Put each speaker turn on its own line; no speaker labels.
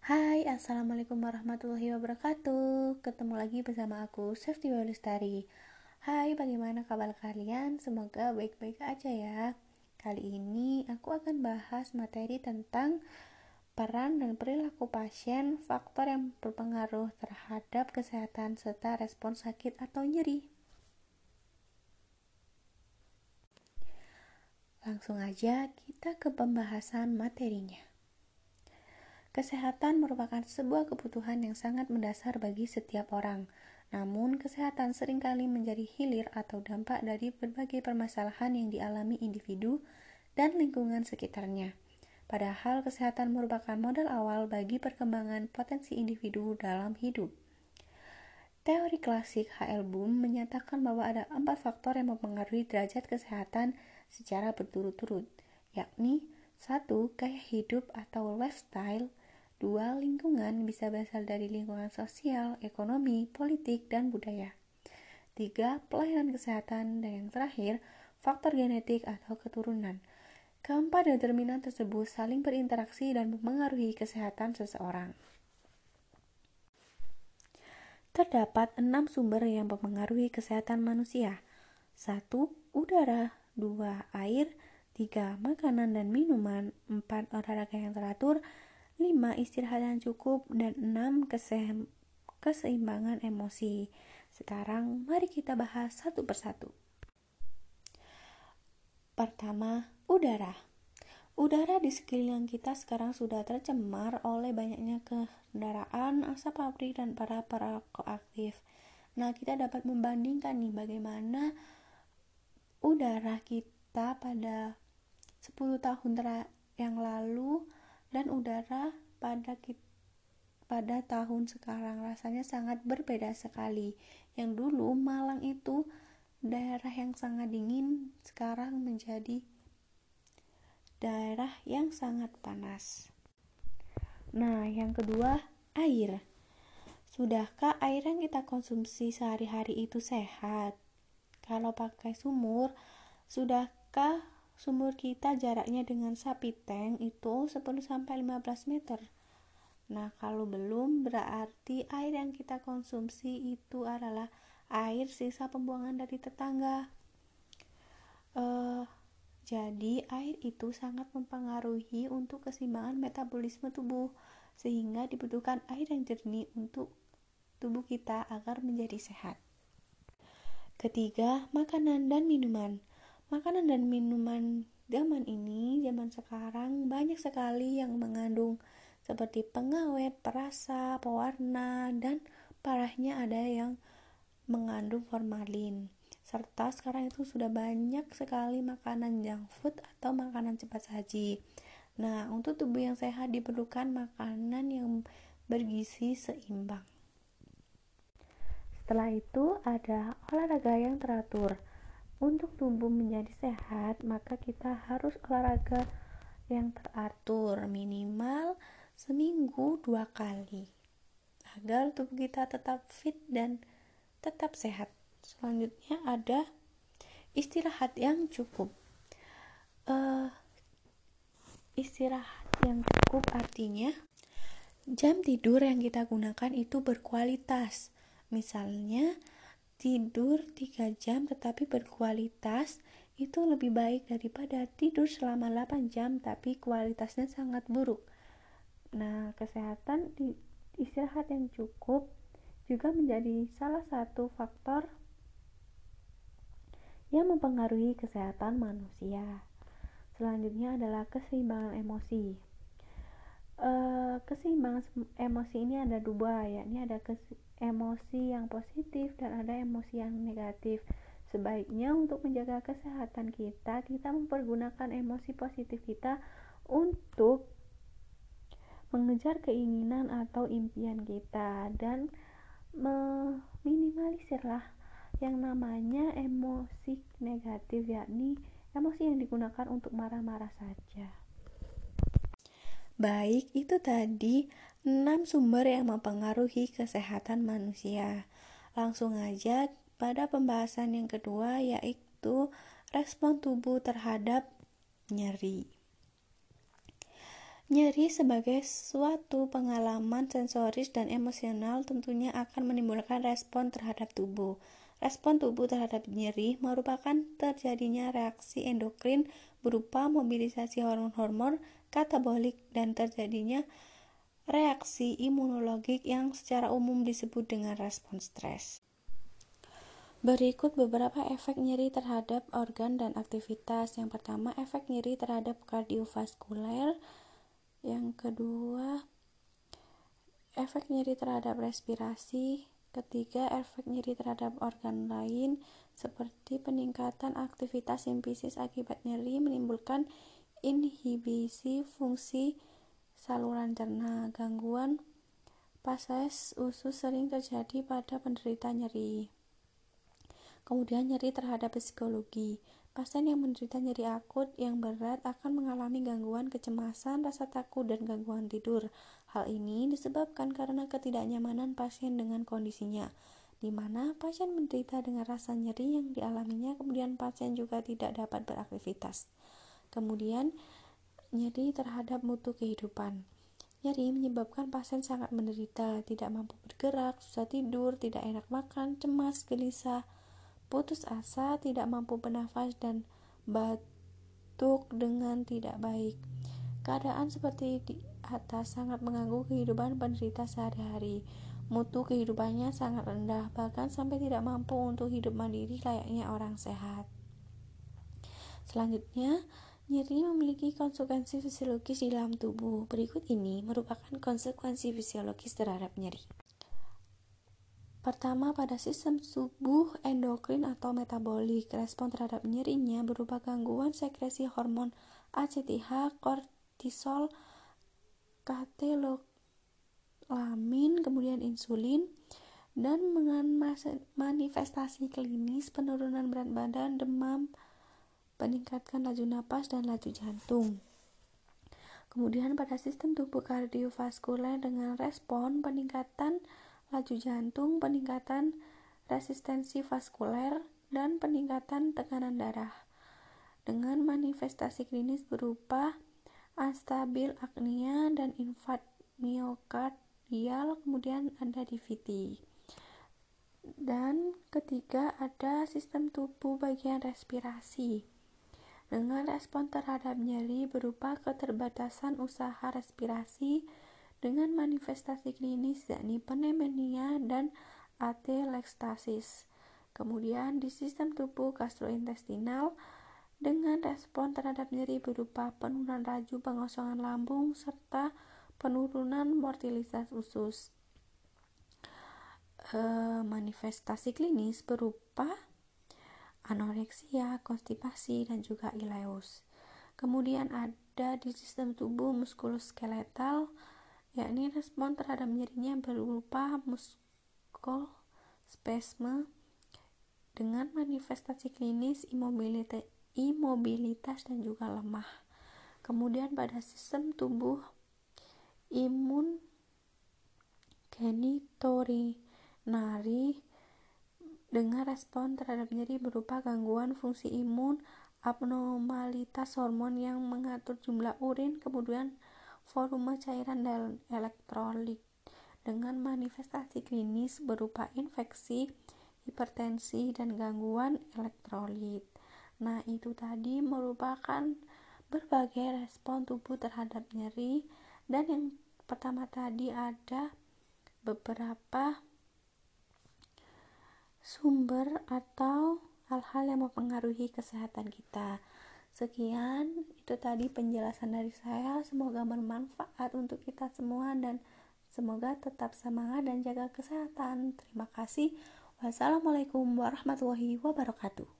Hai, Assalamualaikum warahmatullahi wabarakatuh Ketemu lagi bersama aku, Safety Lestari Hai, bagaimana kabar kalian? Semoga baik-baik aja ya Kali ini aku akan bahas materi tentang peran dan perilaku pasien, faktor yang berpengaruh terhadap kesehatan serta respon sakit atau nyeri. Langsung aja kita ke pembahasan materinya. Kesehatan merupakan sebuah kebutuhan yang sangat mendasar bagi setiap orang. Namun, kesehatan sering kali menjadi hilir atau dampak dari berbagai permasalahan yang dialami individu dan lingkungan sekitarnya. Padahal, kesehatan merupakan modal awal bagi perkembangan potensi individu dalam hidup. Teori klasik H.L. Boom menyatakan bahwa ada empat faktor yang mempengaruhi derajat kesehatan secara berturut-turut, yakni satu, gaya hidup atau lifestyle, dua, lingkungan bisa berasal dari lingkungan sosial, ekonomi, politik, dan budaya. Tiga, pelayanan kesehatan, dan yang terakhir, faktor genetik atau keturunan. Keempat determinan tersebut saling berinteraksi dan mempengaruhi kesehatan seseorang. Terdapat enam sumber yang mempengaruhi kesehatan manusia. satu, Udara 2. Air 3. Makanan dan minuman 4. Olahraga yang teratur 5. Istirahat yang cukup dan 6. keseimbangan emosi Sekarang mari kita bahas satu persatu Pertama, udara Udara di sekeliling kita sekarang sudah tercemar oleh banyaknya kendaraan, asap pabrik, dan para perokok aktif. Nah, kita dapat membandingkan nih bagaimana udara kita pada 10 tahun yang lalu dan udara pada kita pada tahun sekarang rasanya sangat berbeda sekali. Yang dulu Malang itu daerah yang sangat dingin, sekarang menjadi daerah yang sangat panas. Nah, yang kedua, air. Sudahkah air yang kita konsumsi sehari-hari itu sehat? Kalau pakai sumur, sudahkah sumur kita jaraknya dengan sapi tank itu 10 sampai 15 meter? Nah, kalau belum berarti air yang kita konsumsi itu adalah air sisa pembuangan dari tetangga. Uh, jadi, air itu sangat mempengaruhi untuk keseimbangan metabolisme tubuh, sehingga dibutuhkan air yang jernih untuk tubuh kita agar menjadi sehat. Ketiga, makanan dan minuman. Makanan dan minuman zaman ini, zaman sekarang banyak sekali yang mengandung seperti pengawet, perasa, pewarna, dan parahnya ada yang mengandung formalin. Serta sekarang itu sudah banyak sekali makanan junk food atau makanan cepat saji. Nah, untuk tubuh yang sehat diperlukan makanan yang bergizi seimbang. Setelah itu ada olahraga yang teratur. Untuk tubuh menjadi sehat, maka kita harus olahraga yang teratur minimal seminggu dua kali agar tubuh kita tetap fit dan tetap sehat. Selanjutnya ada istirahat yang cukup. Uh, istirahat yang cukup artinya jam tidur yang kita gunakan itu berkualitas Misalnya, tidur 3 jam tetapi berkualitas itu lebih baik daripada tidur selama 8 jam tapi kualitasnya sangat buruk. Nah, kesehatan di istirahat yang cukup juga menjadi salah satu faktor yang mempengaruhi kesehatan manusia. Selanjutnya adalah keseimbangan emosi. E, keseimbangan emosi ini ada dua, yakni ada emosi yang positif dan ada emosi yang negatif. Sebaiknya untuk menjaga kesehatan kita, kita mempergunakan emosi positif kita untuk mengejar keinginan atau impian kita dan meminimalisirlah yang namanya emosi negatif yakni emosi yang digunakan untuk marah-marah saja. Baik, itu tadi 6 sumber yang mempengaruhi kesehatan manusia. Langsung aja pada pembahasan yang kedua yaitu respon tubuh terhadap nyeri. Nyeri sebagai suatu pengalaman sensoris dan emosional tentunya akan menimbulkan respon terhadap tubuh. Respon tubuh terhadap nyeri merupakan terjadinya reaksi endokrin berupa mobilisasi hormon-hormon katabolik dan terjadinya reaksi imunologik yang secara umum disebut dengan respon stres. Berikut beberapa efek nyeri terhadap organ dan aktivitas. Yang pertama, efek nyeri terhadap kardiovaskuler yang kedua efek nyeri terhadap respirasi ketiga efek nyeri terhadap organ lain seperti peningkatan aktivitas simpisis akibat nyeri menimbulkan inhibisi fungsi saluran cerna gangguan pases usus sering terjadi pada penderita nyeri kemudian nyeri terhadap psikologi Pasien yang menderita nyeri akut yang berat akan mengalami gangguan kecemasan, rasa takut, dan gangguan tidur. Hal ini disebabkan karena ketidaknyamanan pasien dengan kondisinya, di mana pasien menderita dengan rasa nyeri yang dialaminya, kemudian pasien juga tidak dapat beraktivitas. Kemudian, nyeri terhadap mutu kehidupan. Nyeri menyebabkan pasien sangat menderita, tidak mampu bergerak, susah tidur, tidak enak makan, cemas, gelisah, putus asa, tidak mampu bernafas, dan batuk dengan tidak baik. Keadaan seperti di atas sangat mengganggu kehidupan penderita sehari-hari. Mutu kehidupannya sangat rendah, bahkan sampai tidak mampu untuk hidup mandiri layaknya orang sehat. Selanjutnya, nyeri memiliki konsekuensi fisiologis di dalam tubuh. Berikut ini merupakan konsekuensi fisiologis terhadap nyeri. Pertama, pada sistem tubuh endokrin atau metabolik, respon terhadap nyerinya berupa gangguan sekresi hormon ACTH, kortisol, katekolamiin, kemudian insulin, dan dengan manifestasi klinis penurunan berat badan, demam, peningkatkan laju napas dan laju jantung. Kemudian pada sistem tubuh kardiovaskuler dengan respon peningkatan laju jantung, peningkatan resistensi vaskuler, dan peningkatan tekanan darah. Dengan manifestasi klinis berupa astabil apnea dan infark miokardial, kemudian ada DVT. Dan ketiga ada sistem tubuh bagian respirasi dengan respon terhadap nyeri berupa keterbatasan usaha respirasi, dengan manifestasi klinis yakni pneumonia dan atelektasis. Kemudian di sistem tubuh gastrointestinal dengan respon terhadap nyeri berupa penurunan laju pengosongan lambung serta penurunan mortalitas usus. E, manifestasi klinis berupa anoreksia, konstipasi, dan juga ileus. Kemudian ada di sistem tubuh muskuloskeletal yakni respon terhadap nyerinya berupa muskul spasme dengan manifestasi klinis imobilitas, imobilitas dan juga lemah. Kemudian pada sistem tubuh imun genitorinari dengan respon terhadap nyeri berupa gangguan fungsi imun, abnormalitas hormon yang mengatur jumlah urin, kemudian volume cairan dan elektrolit dengan manifestasi klinis berupa infeksi, hipertensi, dan gangguan elektrolit. Nah, itu tadi merupakan berbagai respon tubuh terhadap nyeri dan yang pertama tadi ada beberapa sumber atau hal-hal yang mempengaruhi kesehatan kita. Sekian itu tadi penjelasan dari saya. Semoga bermanfaat untuk kita semua dan semoga tetap semangat dan jaga kesehatan. Terima kasih. Wassalamualaikum warahmatullahi wabarakatuh.